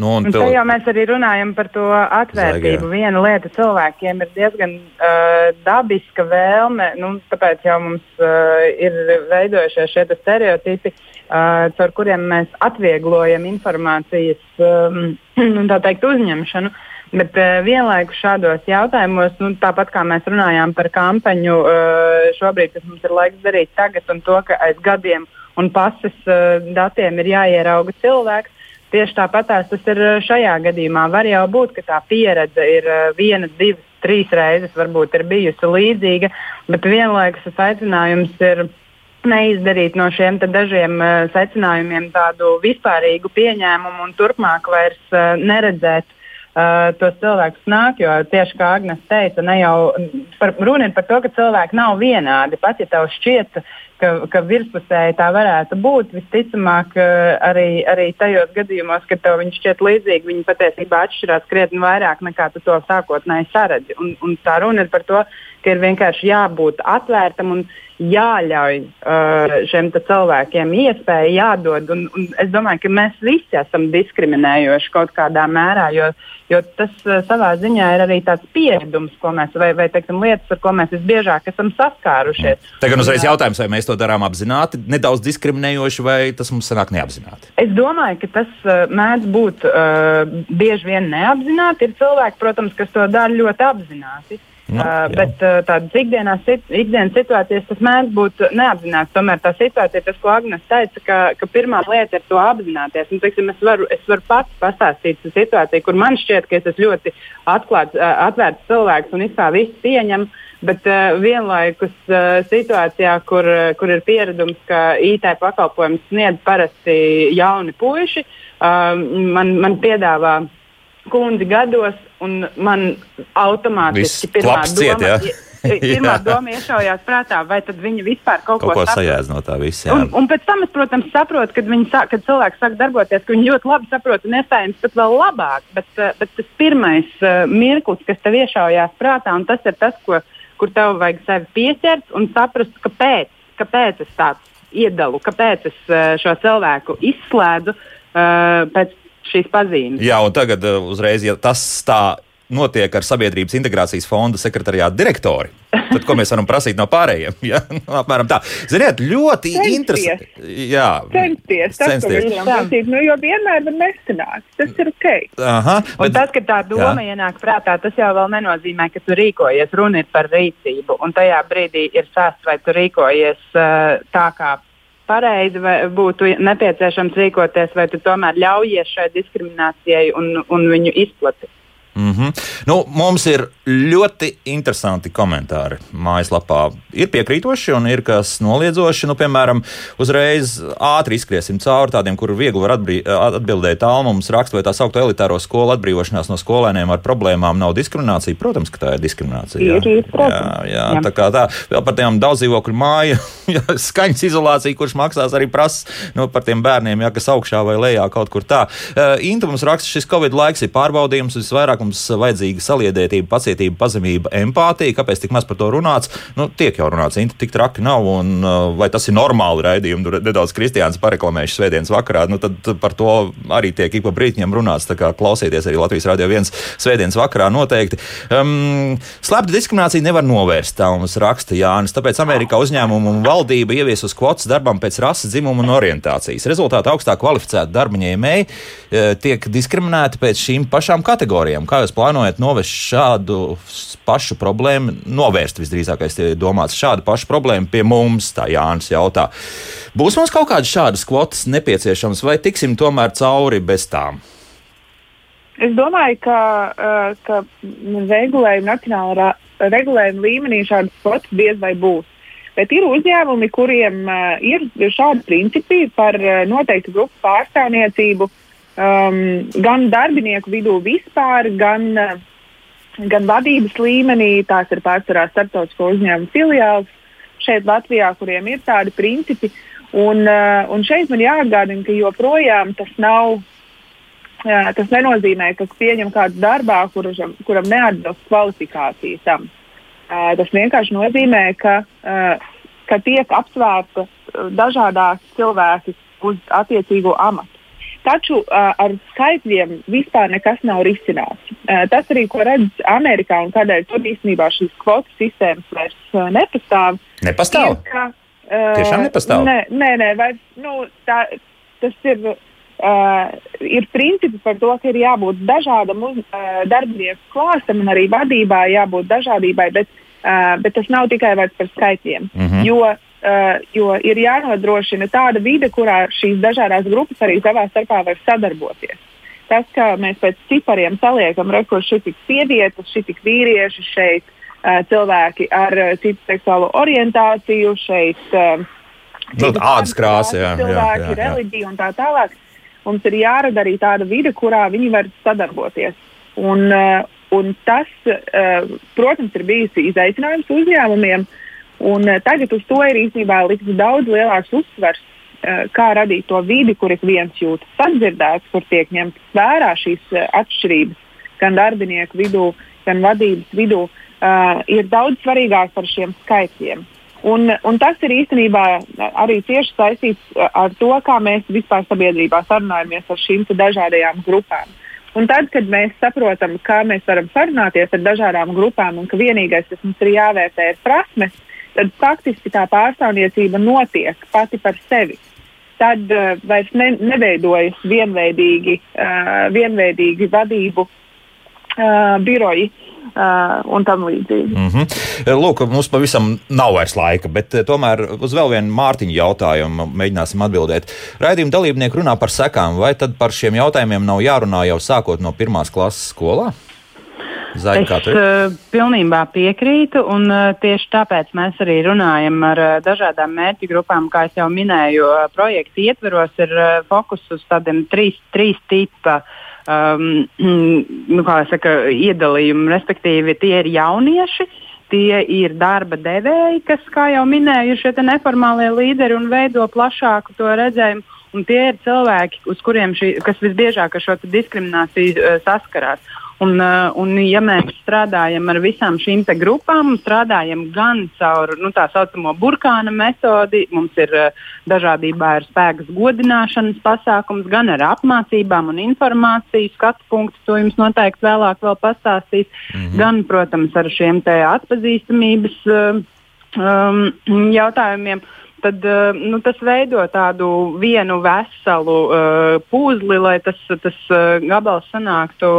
nu, un, tev... jau mēs arī runājam par to atvērtību. Zaigā. Viena lieta cilvēkiem ir diezgan uh, dabiska vēlme, nu, tāpēc jau mums uh, ir veidojušies šie stereotipi, uh, caur kuriem mēs atvieglojam informācijas um, teikt, uzņemšanu. Uh, Bet uh, vienlaikus šādos jautājumos, nu, tāpat kā mēs runājām par kampaņu, uh, šobrīd tas mums ir laiks darīt tagad, un to, ka aiz gadiem un pases uh, datiem ir jāierauga cilvēks. Tieši tāpat tas ir šajā gadījumā. Var jau būt, ka tā pieredze ir viena, divas, trīs reizes, varbūt ir bijusi līdzīga, bet vienlaikus tas aicinājums ir neizdarīt no šiem dažiem uh, secinājumiem tādu vispārīgu pieņēmumu un turpmāk vairs uh, neredzēt uh, tos cilvēkus nāk. Jo tieši kā Agnēs teica, ne jau par, runa ir par to, ka cilvēki nav vienādi. Pat ja tev šķiet, ka, ka virspusēji tā varētu būt, visticamāk, uh, arī, arī tajos gadījumos, kad tev viņi šķiet līdzīgi, viņi patiesībā atšķirās krietni vairāk nekā tu to sākotnēji saredzi. Un, un tā runa ir par to, ka ir vienkārši jābūt atvērtam un jāļauj uh, šiem cilvēkiem iespēja, jādod. Un, un es domāju, ka mēs visi esam diskriminējoši kaut kādā mērā, jo, jo tas uh, savā ziņā ir arī tāds pieredums, mēs, vai, vai teiksim, lietas, ar ko mēs visbiežāk esam saskārušies. Tagad uzreiz jautājums, vai mēs to darām apzināti, nedaudz diskriminējoši, vai tas mums sanāk neapzināti? Es domāju, ka tas uh, mēdz būt uh, bieži vien neapzināti. Ir cilvēki, protams, kas to dara ļoti apzināti. Nu, uh, bet uh, tādas ikdienas, ikdienas situācijas tas mēdz būt neapzināts. Tomēr tā situācija, tas, ko Agnēs teica, ka, ka pirmā lieta ir to apzināties. Un, teiksim, es, varu, es varu pats pastāstīt par situāciju, kur man šķiet, ka es esmu ļoti atklāts, uh, atvērts cilvēks un vispār visu pieņemu. Bet uh, vienlaikus uh, situācijā, kur, uh, kur ir pieredums, ka IT pakalpojums sniedz parasti jauni puiši, uh, man, man piedāvā kundzi gados, un man automātiski pirmā doma, ciet, pirmā doma iešaujās prātā, vai tad viņi vispār kaut, kaut ko, ko sajēdz no tā visa. Un, un pēc tam es, protams, saprotu, kad, sāk, kad cilvēki sāk darboties, ka viņi ļoti labi saprot un iespējams pat vēl labāk, bet, eh, bet tas pirmais uh, mirklis, kas tev iešaujās prātā, un tas ir tas, ko, kur tev vajag sevi pieķert un saprast, kāpēc, kāpēc es tāds iedalu, kāpēc es uh, šo cilvēku izslēdzu uh, pēc šīs pazīmes. Jā, un tagad uh, uzreiz, ja tas tā notiek ar Sabiedrības integrācijas fonda sekretariāta direktori. Tad, ko mēs varam prasīt no pārējiem? Ja? Nu, apmēram tā. Ziniet, ļoti interesanti. Jā, censties. Tas, censties. Prasīt, nu, jo vienmēr var nesanākt. Tas ir ok. Aha, bet, un tas, ka tā doma jā. ienāk prātā, tas jau vēl nenozīmē, ka tu rīkojies. Runa ir par rīcību. Un tajā brīdī ir sāsts, vai tu rīkojies uh, tā, kā pareizi būtu nepieciešams rīkoties, vai tu tomēr ļaujies šai diskriminācijai un, un viņu izplatīt. Mm -hmm. nu, mums ir ļoti interesanti komentāri mājaslapā. Ir piekrītoši un ir kas noliedzoši. Nu, piemēram, uzreiz ātri izskriesim cauri tādiem, kur viegli var atbildēt. Tālāk mums raksta, vai tā saucamā elitāro skolu atbrīvošanās no skolēniem ar problēmām nav diskriminācija. Protams, ka tā ir diskriminācija. Jā, ir, ir, jā, jā, jā. tā kā tā. Vēl par tiem daudz dzīvokļu māju, skaņas izolāciju, kurš maksās arī prasa nu, par tiem bērniem, jā, kas augšā vai lejā kaut kur tā. Uh, Inta mums raksta, šis Covid laiks ir pārbaudījums visvairāk mums vajadzīga saliedētība, pacietība, pazemība, empātija. Kāpēc tik maz par to runāts? Nu, tiek jau runāts, Inta tik traki nav. Un, uh, vai tas ir normāli raidījumi? Tur nedaudz kristiāns pareklamējuši svētdienas vakarā. Nu, tad par to arī tiek ik pa brītņiem runāts. Tā kā klausieties arī Latvijas Rādio 1 svētdienas vakarā noteikti. Um, Slēpta diskriminācija nevar novērst, tā mums raksta Jānis. Tāpēc Amerikā uzņēmumu un valdība ieviesus kvotas darbam pēc rases, dzimuma un orientācijas. Rezultātā augstāk kvalificēti darba ņēmēji e, tiek diskriminēti pēc šīm pašām kategorijām. Kā jūs plānojat novest šādu pašu problēmu, novērst visdrīzākais domāts šādu pašu problēmu pie mums, tā Jānis jautā. Būs mums kaut kādas šādas kvotas nepieciešamas, vai tiksim tomēr cauri bez tām? Es domāju, ka, uh, ka regulējuma nacionālā regulējuma līmenī šādas kvotas diez vai būs. Bet ir uzņēmumi, kuriem uh, ir šādi principi par uh, noteiktu grupu pārstāvniecību uh, um, gan darbinieku vidū vispār, gan, uh, gan vadības līmenī. Tās ir pārsvarā starptautisko uzņēmumu filiāls šeit Latvijā, kuriem ir tādi principi. Un, uh, un šeit man jāatgādina, ka joprojām tas nav. Jā, tas nenozīmē, ka pieņem kādu darbā, kuram, kuram neatbilst kvalifikācija tam. Uh, tas vienkārši nozīmē, ka, uh, ka tiek apsvērta dažādās cilvēki uz attiecīgo amatu. Taču uh, ar skaitļiem vispār nekas nav risināts. Uh, tas arī, ko redz Amerikā un kādēļ tur īstenībā šīs kvotu sistēmas vairs uh, nepastāv. Nepastāv? Ir, ka, uh, Tiešām nepastāv. Nē, nē, nē vairs, nu, tā, tas ir. Uh, ir principi par to, ka ir jābūt dažādam uz, uh, darbinieku klāstam un arī vadībā jābūt dažādībai, bet, uh, bet tas nav tikai par skaitļiem. Mm -hmm. Jo jo ir jānodrošina tāda vide, kurā šīs dažādas grupas arī savā starpā var sadarboties. Tas, ka mēs pēc cipariem saliekam, rekursi šeit tik sievietes, šeit tik vīrieši, šeit uh, cilvēki ar uh, citu seksuālo orientāciju, šeit nu, ādas krāsa, jā, cilvēki, jā, jā, jā. reliģija un tā tālāk. Mums ir jārada arī tāda vide, kurā viņi var sadarboties. Un, un tas, protams, ir bijis izaicinājums uzņēmumiem. Uh, Un, uh, tagad uz to ir īstenībā likts daudz lielāks uzsvers, uh, kā radīt to vidi, kur ik viens jūtas sadzirdēts, kur tiek ņemtas vērā šīs uh, atšķirības gan darbinieku vidū, gan vadības vidū, uh, ir daudz svarīgāk par šiem skaitļiem. Un, un tas ir īstenībā arī cieši saistīts ar to, kā mēs vispār sabiedrībā sarunājamies ar šīm dažādajām grupām. Un tad, kad mēs saprotam, kā mēs varam sarunāties ar dažādām grupām un ka vienīgais, kas mums ir jāvērtē, ir prasmes, tad faktiski tā pārstāvniecība notiek pati par sevi. Tad uh, vairs ne, neveidojas vienveidīgi, uh, vienveidīgi vadību uh, biroji. Uh, un tam līdzīgi. Mm -hmm. Lūk, mums pavisam nav vairs laika, bet tomēr uz vēl vienu Mārtiņu jautājumu mēģināsim atbildēt. Raidījuma dalībnieki runā par sekām, vai tad par šiem jautājumiem nav jārunā jau sākot no pirmās klases skolā? Zaļa, es uh, pilnībā piekrītu, un uh, tieši tāpēc mēs arī runājam ar uh, dažādām mērķu grupām. Kā jau minēju, uh, projekta ietveros ir uh, fokus uz tādiem trīs, trīs tipa um, nu, saka, iedalījumu. Respektīvi, tie ir jaunieši, tie ir darba devēji, kas, kā jau minēju, ir šie neformālie līderi un veido plašāku to redzējumu. un tie ir cilvēki, uz kuriem šī, kas visbiežāk ar šo diskrimināciju uh, saskarās. Un, uh, un, ja mēs strādājam ar visām šīm grupām, strādājam gan caur nu, tā saucamo burkāna metodi, mums ir uh, dažādībā ar spēkas godināšanas pasākums, gan ar apmācībām un informāciju skatu punktu, to jums noteikti vēlāk vēl pastāstīs, mm -hmm. gan, protams, ar šiem atpazīstamības um, jautājumiem. Uh, tad eh, nu, tas veido tādu vienu veselu uh, puzli, lai tas, tas uh, gabals sanāktu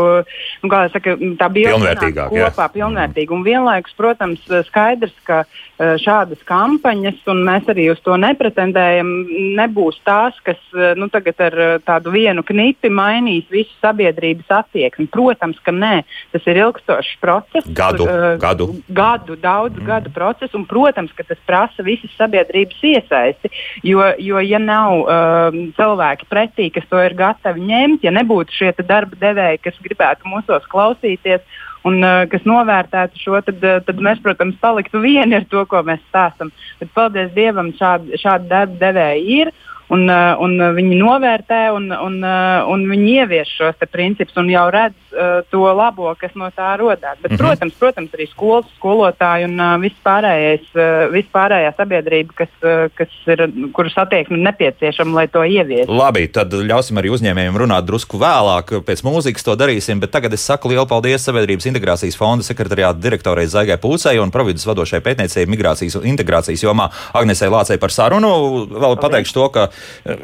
nu, saka, tā pilnvērtīgāk. Kopā, pilnvērtīgi. Mm. Un vienlaikus, protams, skaidrs, ka uh, šādas kampaņas, un mēs arī uz to nepretendējam, nebūs tās, kas nu, tagad ar tādu vienu knipi mainīs visu sabiedrības attieksmi. Protams, ka nē, tas ir ilgstošs process. Gadu, uh, gadu. gadu daudz mm. gadu process, un, protams, ka tas prasa visas sabiedrības iesaistību iesaisti. Jo, jo ja nav uh, cilvēki pretī, kas to ir gatavi ņemt, ja nebūtu šie darba devēji, kas gribētu mūsos klausīties un uh, kas novērtētu šo, tad, uh, tad mēs, protams, paliktu vieni ar to, ko mēs stāstam. Bet paldies Dievam, šādi, šādi darba devēji ir un, uh, un viņi novērtē un, un, uh, un viņi ievieš šos principus un jau redz uh, to labo, kas no tā rodās. Bet, mm -hmm. protams, protams, arī skolas skolotāji un uh, vispārējais, uh, vispārējā sabiedrība, kas, uh, kas ir, kuras attieksme nepieciešama, lai to ieviestu. Labi, tad ļausim arī uzņēmējiem runāt drusku vēlāk. Pēc mūzikas to darīsim, bet tagad es saku lielu paldies Sabiedrības integrācijas fonda sekretariāta direktorai Zaigai Pūcei un providus vadošai pētniecei migrācijas un integrācijas jomā Agnesei Lācei par sarunu. Vēl pateikšu to, ka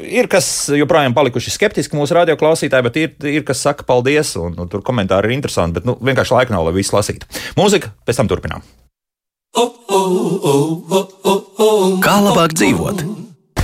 Ir kas joprojām palikuši skeptiski mūsu radioklausītāji, bet ir, ir kas saka paldies, un, un tur komentāri ir interesanti, bet nu, vienkārši laika nav, lai visu lasītu. Mūzika, pēc tam turpinām. Kā labāk dzīvot?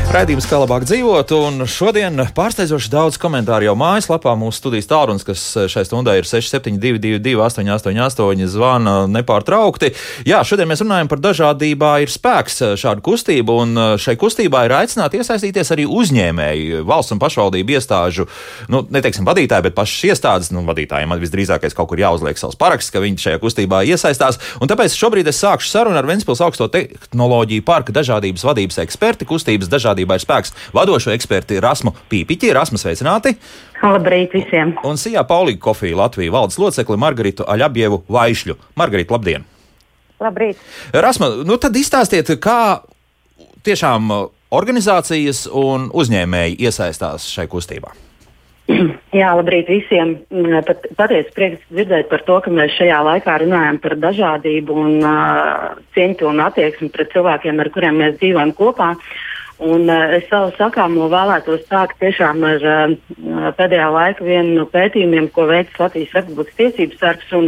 Raidījums, kā labāk dzīvot, un šodien pārsteidzoši daudz komentāru jau mājaslapā. Mūsu studijas tālrunis, kas šai stundai ir 6722, 888, zvana nepārtraukti. Jā, šodien mēs runājam par dažādībā ir spēks šādu kustību, un šai kustībā ir aicināti iesaistīties arī uzņēmēji, valsts un pašvaldību iestāžu, nu, neteiksim vadītāji, bet pašas iestādes, nu, vadītājiem visdrīzākais kaut kur jāuzliek savs paraksts, ka viņi šajā kustībā iesaistās, un tāpēc šobrīd es sākšu sarunu ar Ventspils augsto tehnoloģiju parka dažādības vadības eksperti kustības dažādības dažādībā ir spēks. Vadošo eksperti Rasmu Pīpiķi, Rasmu sveicināti! Labrīt visiem! Un Sijā Paulīga Kofija Latvijas valdes locekli Margaritu Aļabjevu Vaišļu. Margarita, labdien! Labrīt! Rasma, nu tad izstāstiet, kā tiešām organizācijas un uzņēmēji iesaistās šai kustībā. Jā, labrīt visiem. Pat, patiesi prieks dzirdēt par to, ka mēs šajā laikā runājam par dažādību un uh, cieņu un attieksmi pret cilvēkiem, ar kuriem mēs dzīvojam kopā. Un, uh, es savu sakāmo vēlētos sākt tiešām ar uh, pēdējā laika vienu no pētījumiem, ko veids Latvijas Republikas tiesības sargs. Un,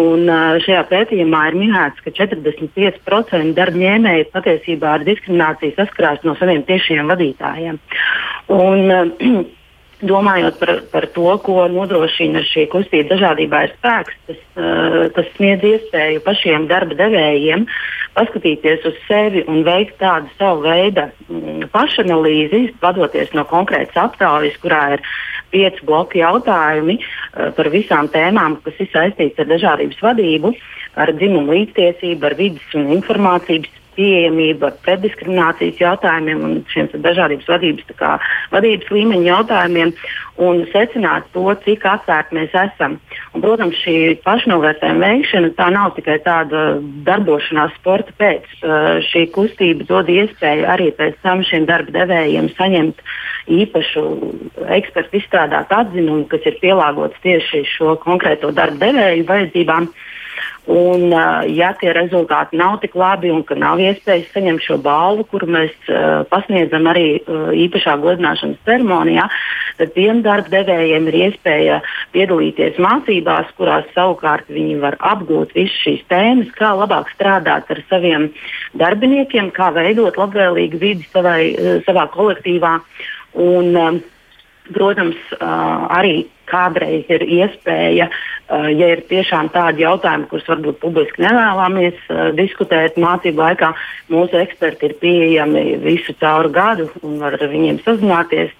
un, uh, šajā pētījumā ir minēts, ka 45% darba ņēmēji patiesībā ar diskrimināciju saskarās no saviem tiešiem vadītājiem. Un, uh, domājot par, par to, ko nodrošina šī kustība dažādībā ir spēks, tas, uh, tas sniedz iespēju pašiem darba devējiem paskatīties uz sevi un veikt tādu savu veidu mm, pašanalīzi, vadoties no konkrētas aptaujas, kurā ir pieci bloki jautājumi uh, par visām tēmām, kas ir saistītas ar dažādības vadību, ar dzimumu līdztiesību, ar vidas un informācijas pieejamība preddiskriminācijas jautājumiem un šiem dažādības vadības, kā, vadības līmeņa jautājumiem un secināt to, cik atvērti mēs esam. Un, protams, šī pašnovērtējuma veikšana tā nav tikai tāda darbošanās sporta pēc. Uh, šī kustība dod iespēju arī pēc tam šiem darba devējiem saņemt īpašu ekspertu izstrādātu atzinumu, kas ir pielāgots tieši šo konkrēto darba devēju vajadzībām. Uh, Un, ja tie rezultāti nav tik labi un ka nav iespējas saņemt šo balvu, kuru mēs uh, pasniedzam arī uh, īpašā godināšanas ceremonijā, tad tiem darba devējiem ir iespēja piedalīties mācībās, kurās savukārt viņi var apgūt visas šīs tēmas, kā labāk strādāt ar saviem darbiniekiem, kā veidot labvēlīgu vidi savai, uh, savā kolektīvā. Un, uh, Protams, arī kādreiz ir iespēja, ja ir tiešām tādi jautājumi, kurus varbūt publiski nevēlamies diskutēt mācību laikā, mūsu eksperti ir pieejami visu cauru gadu un var ar viņiem sazināties.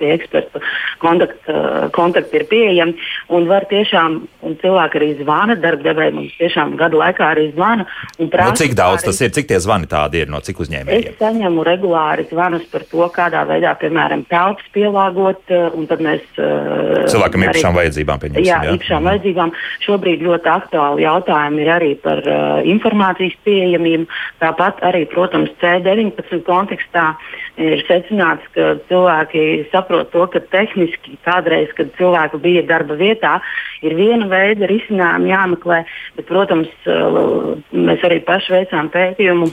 Tie ekspertu kontakti, kontakti ir pieejami. un var tiešām, un cilvēki arī zvana, darbdevēji mums tiešām gadu laikā arī zvana. Nu, cik daudz tas ir, cik tie zvani tādi ir no cik uzņēmējiem? Es saņemu regulāri zvanus par to, kādā veidā, piemēram, telpas pielāgot, un tad mēs. Uh, Cilvēkam īpašām arī, vajadzībām pieņemsim. Jā, jā, īpašām mm. vajadzībām. Šobrīd ļoti aktuāli jautājumi ir arī par uh, informācijas pieejamību. Tāpat arī, protams, C19 kontekstā ir secināts, ka cilvēki saprot to, ka tehniski kādreiz, kad cilvēku bija darba vietā, ir viena veida risinājumi jāmeklē, bet, protams, mēs arī paši veicām pētījumu.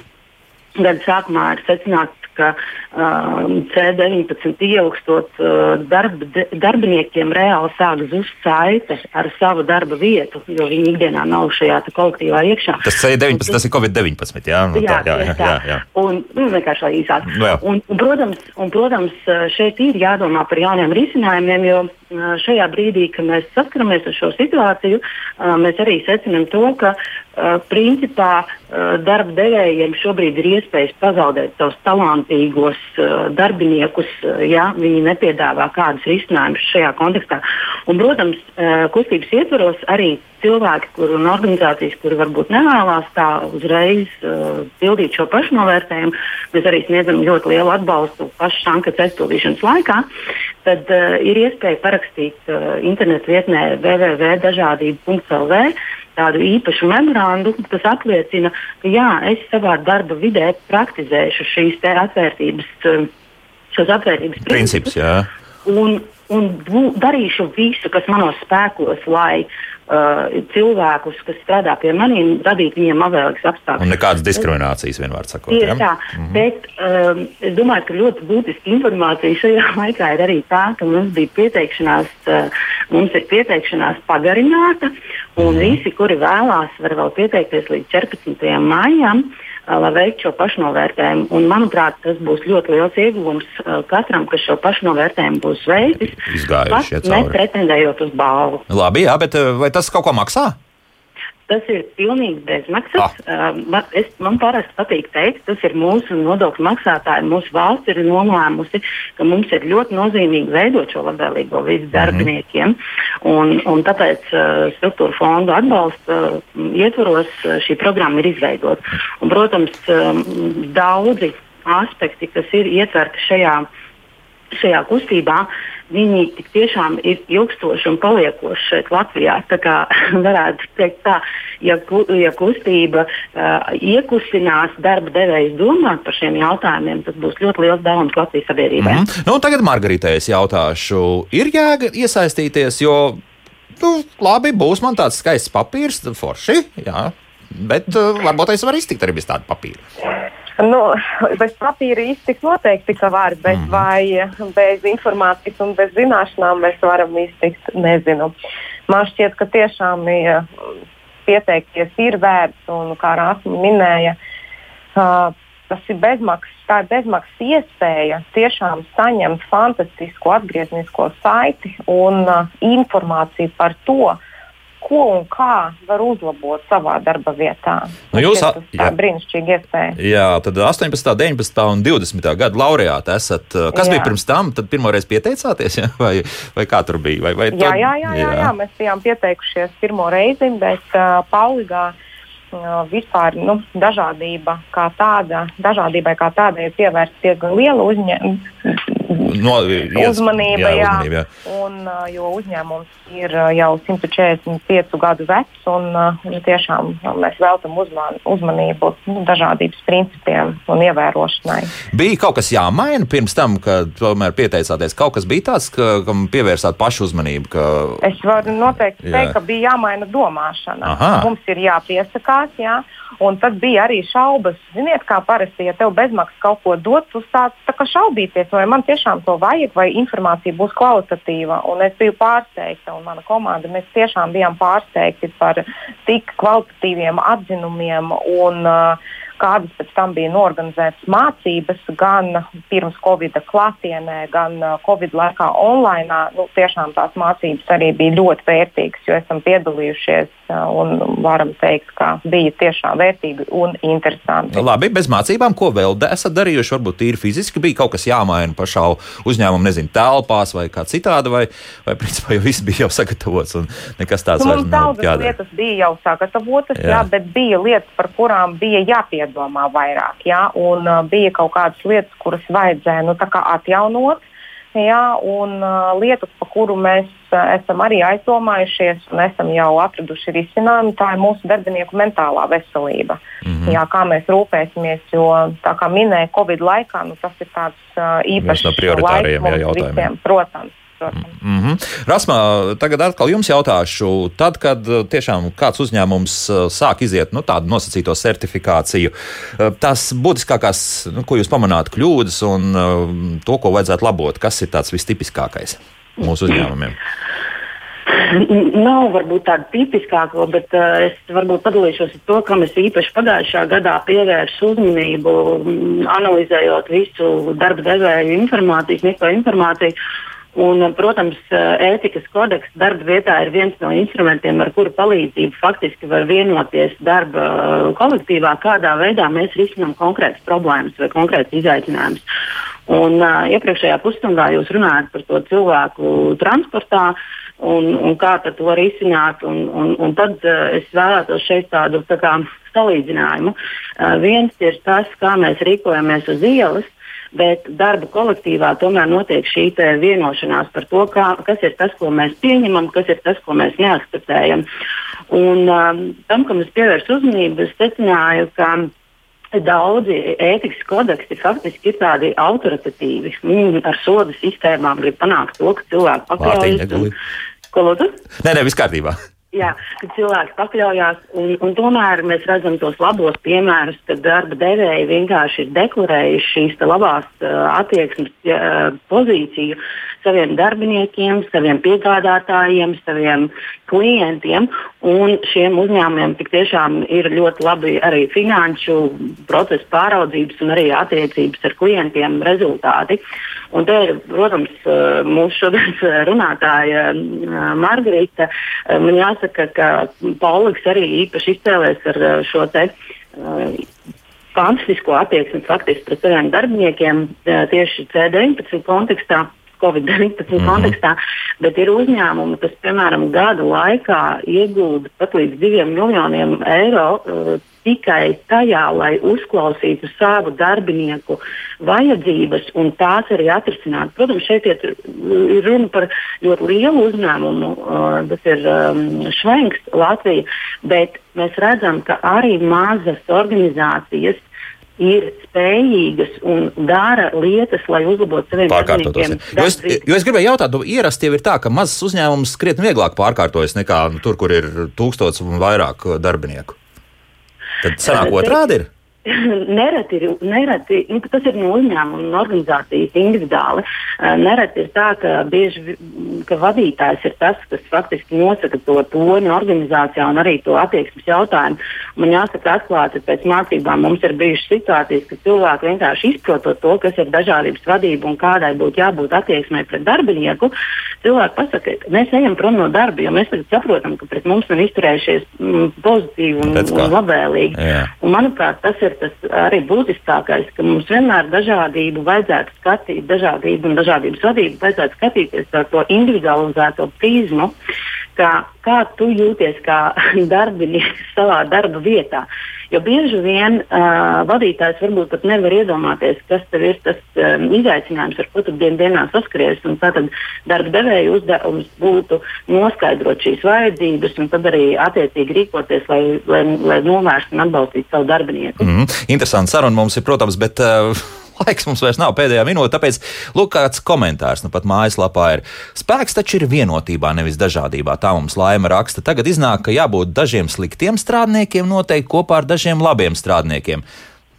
Gada sākumā ir secināts, ka uh, C19 ieilgstot uh, darba, darbiniekiem reāli sāk zust saite ar savu darba vietu, jo viņi ikdienā nav šajā kolektīvā iekšā. Tas C19, tas ir Covid-19, jā? No jā, tā, jā, jā, jā, jā. Un, nu, vienkārši lai īsāk. No, nu un, un, protams, un, protams, šeit ir jādomā par jauniem risinājumiem, jo šajā brīdī, kad mēs saskaramies ar šo situāciju, mēs arī secinām to, ka principā darba devējiem šobrīd ir iespējas pazaudēt savus talantīgos darbiniekus, ja viņi nepiedāvā kādus risinājumus šajā kontekstā. Un, protams, kustības ietvaros arī cilvēki kur, un organizācijas, kuri varbūt nevēlas tā uzreiz uh, pildīt šo pašnovērtējumu, mēs arī sniedzam ļoti lielu atbalstu pašas anketas aizpildīšanas laikā. Tad uh, ir iespēja parakstīt uh, internetu vietnē www.dažādība.lv tādu īpašu memorandu, kas apliecina, ka jā, es savā darba vidē praktizēšu šīs atvērtības, uh, šos atvērtības principus. Un, un bū, darīšu visu, kas manos spēkos, lai uh, Uh, cilvēkus, kas strādā pie maniem, radīt viņiem labvēlīgas apstākļus. Un nekādas diskriminācijas vienmēr sakot. Tieši tā, mm -hmm. bet um, es domāju, ka ļoti būtiska informācija šajā laikā ir arī tā, ka mums bija pieteikšanās, uh, mums ir pieteikšanās pagarināta, un mm -hmm. visi, kuri vēlās, var vēl pieteikties līdz 14. maijam. Uh, lai veiktu šo pašnovērtējumu. Un, manuprāt, tas būs ļoti liels ieguvums katram, kas šo pašnovērtējumu būs veicis. Izgājuši, ja nepretendējot uz balvu. Labi, jā, bet vai tas kaut ko maksā? Tas ir pilnīgi bezmaksas. Ah. Man, es, man parasti patīk teikt, tas ir mūsu nodokļu maksātāji. Mūsu valsts ir nolēmusi, ka mums ir ļoti nozīmīgi veidot šo labvēlīgo vidu mhm. darbiniekiem. Un, un tāpēc uh, struktūra fondu atbalsta uh, ietvaros uh, šī programma ir izveidota. Un, protams, um, daudzi aspekti, kas ir ietverti šajā, šajā kustībā, viņi tiešām ir ilgstoši un paliekoši šeit Latvijā. Tā kā varētu teikt tā, ja, ja kustība uh, iekustinās darba devējs domāt par šiem jautājumiem, tas būs ļoti liels dāvums Latvijas sabiedrībai. Mm -hmm. nu, tagad Margaritai es jautāšu, ir jēga iesaistīties, jo nu, labi, būs man tāds skaists papīrs, forši, jā, bet uh, varbūt es varu iztikt arī bez tāda papīra. Nu, bez papīra iztiks noteikti tika vārds, bet mm. vai bez informācijas un bez zināšanām mēs varam iztikt, nezinu. Man šķiet, ka tiešām ja, pieteikties ir vērts un, kā Rāsma minēja, uh, tas ir bezmaksas, tā ir bezmaksas iespēja tiešām saņemt fantastisku atgrieznisko saiti un uh, informāciju par to, uh, ko un kā var uzlabot savā darba vietā. Nu, jūs esat brīnišķīgi iespēja. Jā, tad 18, 19 un 20 gada laureāti esat. Kas jā. bija pirms tam? Tad pirmoreiz pieteicāties, ja? vai, vai kā tur bija? Vai, vai jā, jā, jā, jā, jā. jā, mēs bijām pieteikušies pirmo reizi, bet uh, Pauligā uh, vispār nu, dažādība kā tāda, dažādībai kā tādai ir pievērsta diezgan liela uzņēmuma no, ies, uzmanība. Jā, jā. Uzmanība jā. Un, jo uzņēmums ir jau 145 gadu vecs, un, un tiešām mēs veltam uzman, uzmanību nu, dažādības principiem un ievērošanai. Bija kaut kas jāmaina pirms tam, kad tomēr pieteicāties. Kaut kas bija tāds, ka, kam pievērsāt pašu uzmanību. Ka... Es varu noteikti jā. teikt, ka bija jāmaina domāšana. Aha. Mums ir jāpiesakās. Jā. Un tad bija arī šaubas. Ziniet, kā parasti, ja tev bezmaksas kaut ko dod, tu sāc šaubīties, vai man tiešām to vajag, vai informācija būs kvalitatīva. Un es biju pārsteigta, un mana komanda, mēs tiešām bijām pārsteigti par tik kvalitatīviem atzinumiem un, uh, kādas pēc tam bija norganizētas mācības gan pirms Covid klātienē, gan Covid laikā online. Nu, tiešām tās mācības arī bija ļoti vērtīgas, jo esam piedalījušies un varam teikt, ka bija tiešām vērtīgi un interesanti. Nu, labi, bez mācībām, ko vēl esat darījuši? Varbūt tīri fiziski bija kaut kas jāmaina pašā uzņēmuma, nezinu, telpās vai kā citādi, vai, vai principā jau viss bija jau sagatavots un nekas tāds nu, vairs nav jādara. Lietas bija jau sagatavotas, jā. Jā, bet bija lietas, par kurām bija jāpiedomā vairāk, jā, un uh, bija kaut kādas lietas, kuras vajadzēja nu, atjaunot Jā, un uh, lietas, par kuru mēs uh, esam arī aizdomājušies un esam jau atraduši risinājumu, tā ir mūsu darbinieku mentālā veselība. Mm -hmm. Jā, kā mēs rūpēsimies, jo, kā minēja, Covid laikā nu, tas ir tāds uh, īpašs no prioritāriem jautājumiem. Visiem, protams protams. Mm -hmm. Rasmā, tagad atkal jums jautāšu, tad, kad uh, tiešām kāds uzņēmums uh, sāk iziet nu, tādu nosacīto certifikāciju, uh, tās būtiskākās, nu, ko jūs pamanāt, kļūdas un to, ko vajadzētu labot, kas ir tāds vistipiskākais mūsu uzņēmumiem? Nav varbūt tāda tipiskāka, bet uh, es varbūt padalīšos ar to, kam es īpaši pagājušā gadā pievērsu uzmanību, analizējot visu darba devēju informāciju, sniegto informāciju. Un, protams, ētikas kodeks darba vietā ir viens no instrumentiem, ar kuru palīdzību faktiski var vienoties darba kolektīvā, kādā veidā mēs risinām konkrētas problēmas vai konkrētas izaicinājumus. Un, uh, iepriekšējā pusstundā jūs runājat par to cilvēku transportā un, un kā to risināt. Un, un, un tad uh, es vēlētos šeit tādu tā kā, salīdzinājumu. Uh, viens ir tas, kā mēs rīkojamies uz ielas, bet darba kolektīvā tomēr notiek šī vienošanās par to, kā, kas ir tas, ko mēs pieņemam, kas ir tas, ko mēs neakceptējam. Un, um, tam, kam es pievērsu uzmanību, es secināju, ka daudzi ētikas kodeksi faktiski ir tādi autoritatīvi. Viņi ar sodu sistēmām grib panākt to, ka cilvēki pakļaujas. Ko lūdzu? Nē, nē, viss kārtībā. Jā, kad cilvēks pakļaujās, un, un tomēr mēs redzam tos labos piemērus, kad darba devēji vienkārši ir deklarējuši šīs labās uh, attieksmes uh, pozīciju saviem darbiniekiem, saviem piegādātājiem, saviem klientiem. Un šiem uzņēmumiem tik tiešām ir ļoti labi arī finanšu procesu pāraudzības un arī attiecības ar klientiem rezultāti. Un te ir, protams, mūsu šodienas runātāja Margarita. Man jāsaka, ka Pauliks arī īpaši izcēlēs ar šo te fantastisko attieksmi faktiski pret saviem darbiniekiem tieši C19 kontekstā. Covid-19 mm -hmm. kontekstā, bet ir uzņēmumi, kas, piemēram, gadu laikā iegūda pat līdz 2 miljoniem eiro uh, tikai tajā, lai uzklausītu savu darbinieku vajadzības un tās arī atrisinātu. Protams, šeit ir, ir runa par ļoti lielu uzņēmumu, uh, tas ir um, Švenks, Latvija, bet mēs redzam, ka arī mazas organizācijas ir spējīgas un dara lietas, lai uzlabotu saviem pārkārtoties. Jo es, jo es gribēju jautāt, nu, ierasti jau ir tā, ka mazs uzņēmums krietni vieglāk pārkārtojas nekā nu, tur, kur ir tūkstots un vairāk darbinieku. Tad sanāk otrādi ir. nereti ir, nereti, nu, tas ir no uzņēmuma un organizācijas individuāli. Uh, nereti ir tā, ka bieži ka vadītājs ir tas, kas faktiski nosaka to toni organizācijā un arī to attieksmes jautājumu. Man jāsaka, atklāti pēc mācībām mums ir bijušas situācijas, ka cilvēki vienkārši izprotot to, kas ir dažādības vadība un kādai būtu jābūt attieksmei pret darbinieku. Cilvēki pasaka, ka mēs ejam prom no darba, jo mēs saprotam, ka pret mums nav izturējušies mm, pozitīvi un, un labvēlīgi. Un, manuprāt, tas ir ir tas arī būtiskākais, ka mums vienmēr dažādību vajadzētu skatīt, dažādību un dažādības vadību vajadzētu skatīties ar to individualizēto prizmu, kā, kā tu jūties kā darbinieks savā darba vietā. Jo bieži vien uh, vadītājs varbūt pat nevar iedomāties, kas ir tas um, izaicinājums, ar ko tu dien dienā saskaries. Tātad darba devēja uzdevums būtu noskaidrot šīs vajadzības un tad arī attiecīgi rīkoties, lai, lai, lai novērstu un atbalstītu savu darbinieku. Mm. Interesanti saruna mums ir, protams, bet. Uh laiks mums vairs nav pēdējā minūte, tāpēc lūk, kāds komentārs nu pat mājaslapā ir. Spēks taču ir vienotībā, nevis dažādībā. Tā mums laima raksta. Tagad iznāk, ka jābūt dažiem sliktiem strādniekiem noteikti kopā ar dažiem labiem strādniekiem.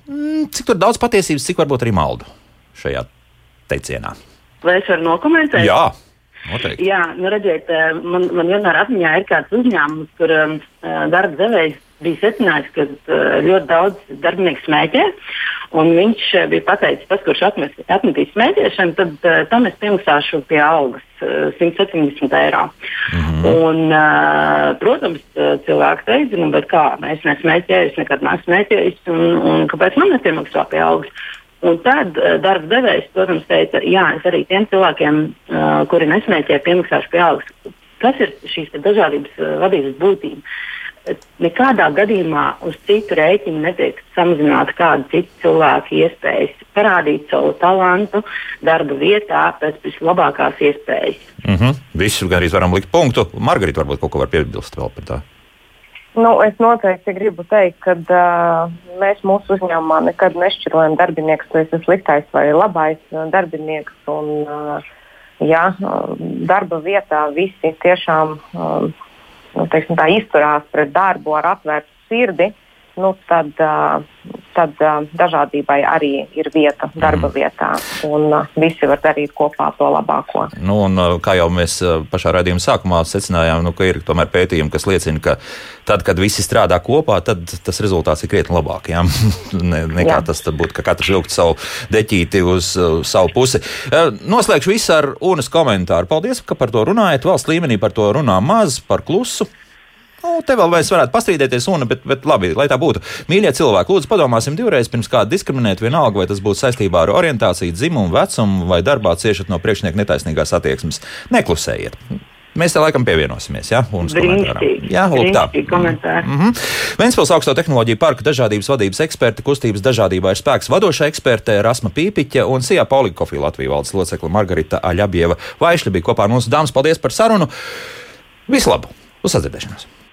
Mm, cik tur daudz patiesības, cik varbūt arī maldu šajā teicienā? Vai es varu nokomentēt? Jā. Noteikti. Jā, nu redziet, eh, man, man vienmēr atmiņā ir kāds uzņēmums, kur um, darba devējs bija secinājis, ka uh, ļoti daudz darbinieku smēķē. Un viņš uh, bija pateicis, tas, kurš atmet, atmetīs smēķēšanu, tad uh, tam es piemaksāšu pie algas uh, 170 eiro. Mm -hmm. un, uh, protams, cilvēki teica, nu, kā, es nesmēķēju, es nekad neesmu smēķējis, un, un kāpēc man nepiemaksā pie algas? Un tad uh, darba devējs, protams, teica, jā, es arī tiem cilvēkiem, uh, kuri nesmēķē, piemaksāšu pie algas. Tas ir šīs dažādības uh, vadības būtība. Nekādā gadījumā uz citu rēķinu netiek samazināta kāda cita cilvēka iespējas parādīt savu talantu darba vietā pēc vislabākās iespējas. Mm -hmm. Visu arī varam likt punktu. Margarita varbūt kaut ko var piebilst vēl par tā. Nu, es noteikti gribu teikt, ka uh, mēs mūsu uzņēmumā nekad nešķirojam darbinieku, vai tas ir sliktais vai labais darbinieks. Un, uh, ja, darba vietā visi tiešām uh, nu, teiksim, tā, izturās pret darbu ar atvērtu sirdi, nu, tad, tad dažādībai arī ir vieta darba mm. vietā. Un visi var darīt kopā to labāko. Nu, un, kā jau mēs pašā raidījuma sākumā secinājām, nu, ka ir tomēr pētījumi, kas liecina, ka tad, kad visi strādā kopā, tad tas rezultāts ir krietni labāk. Ja? ne, nekā jā. tas būtu, ka katrs vilkt savu deķīti uz uh, savu pusi. Noslēgšu visu ar UNAS komentāru. Paldies, ka par to runājat. Valsts līmenī par to runā maz, par klusu. Nu, te vēl mēs varētu pastrīdēties, un, bet, bet labi, lai tā būtu. Mīļie cilvēki, lūdzu, padomāsim divreiz pirms kāda diskriminēt, vienalga, vai tas būtu saistībā ar orientāciju, dzimumu, vecumu vai darbā ciešat no priekšnieka netaisnīgās attieksmes. Neklusējiet! Mēs te laikam pievienosimies. Ja, Jā, lūk, tā. Mm -hmm. Vēnspils augsto tehnoloģiju parka dažādības vadības eksperte, kustības dažādībā ir spēks vadošā eksperte Rasma Pīpiķa un Sijā Polikofija Latvijas valdes locekla Margarita Aļabieva. Vaišļi bija kopā ar mums. Dāmas, paldies par sarunu! Vislabāk! Uz sadzirdēšanos!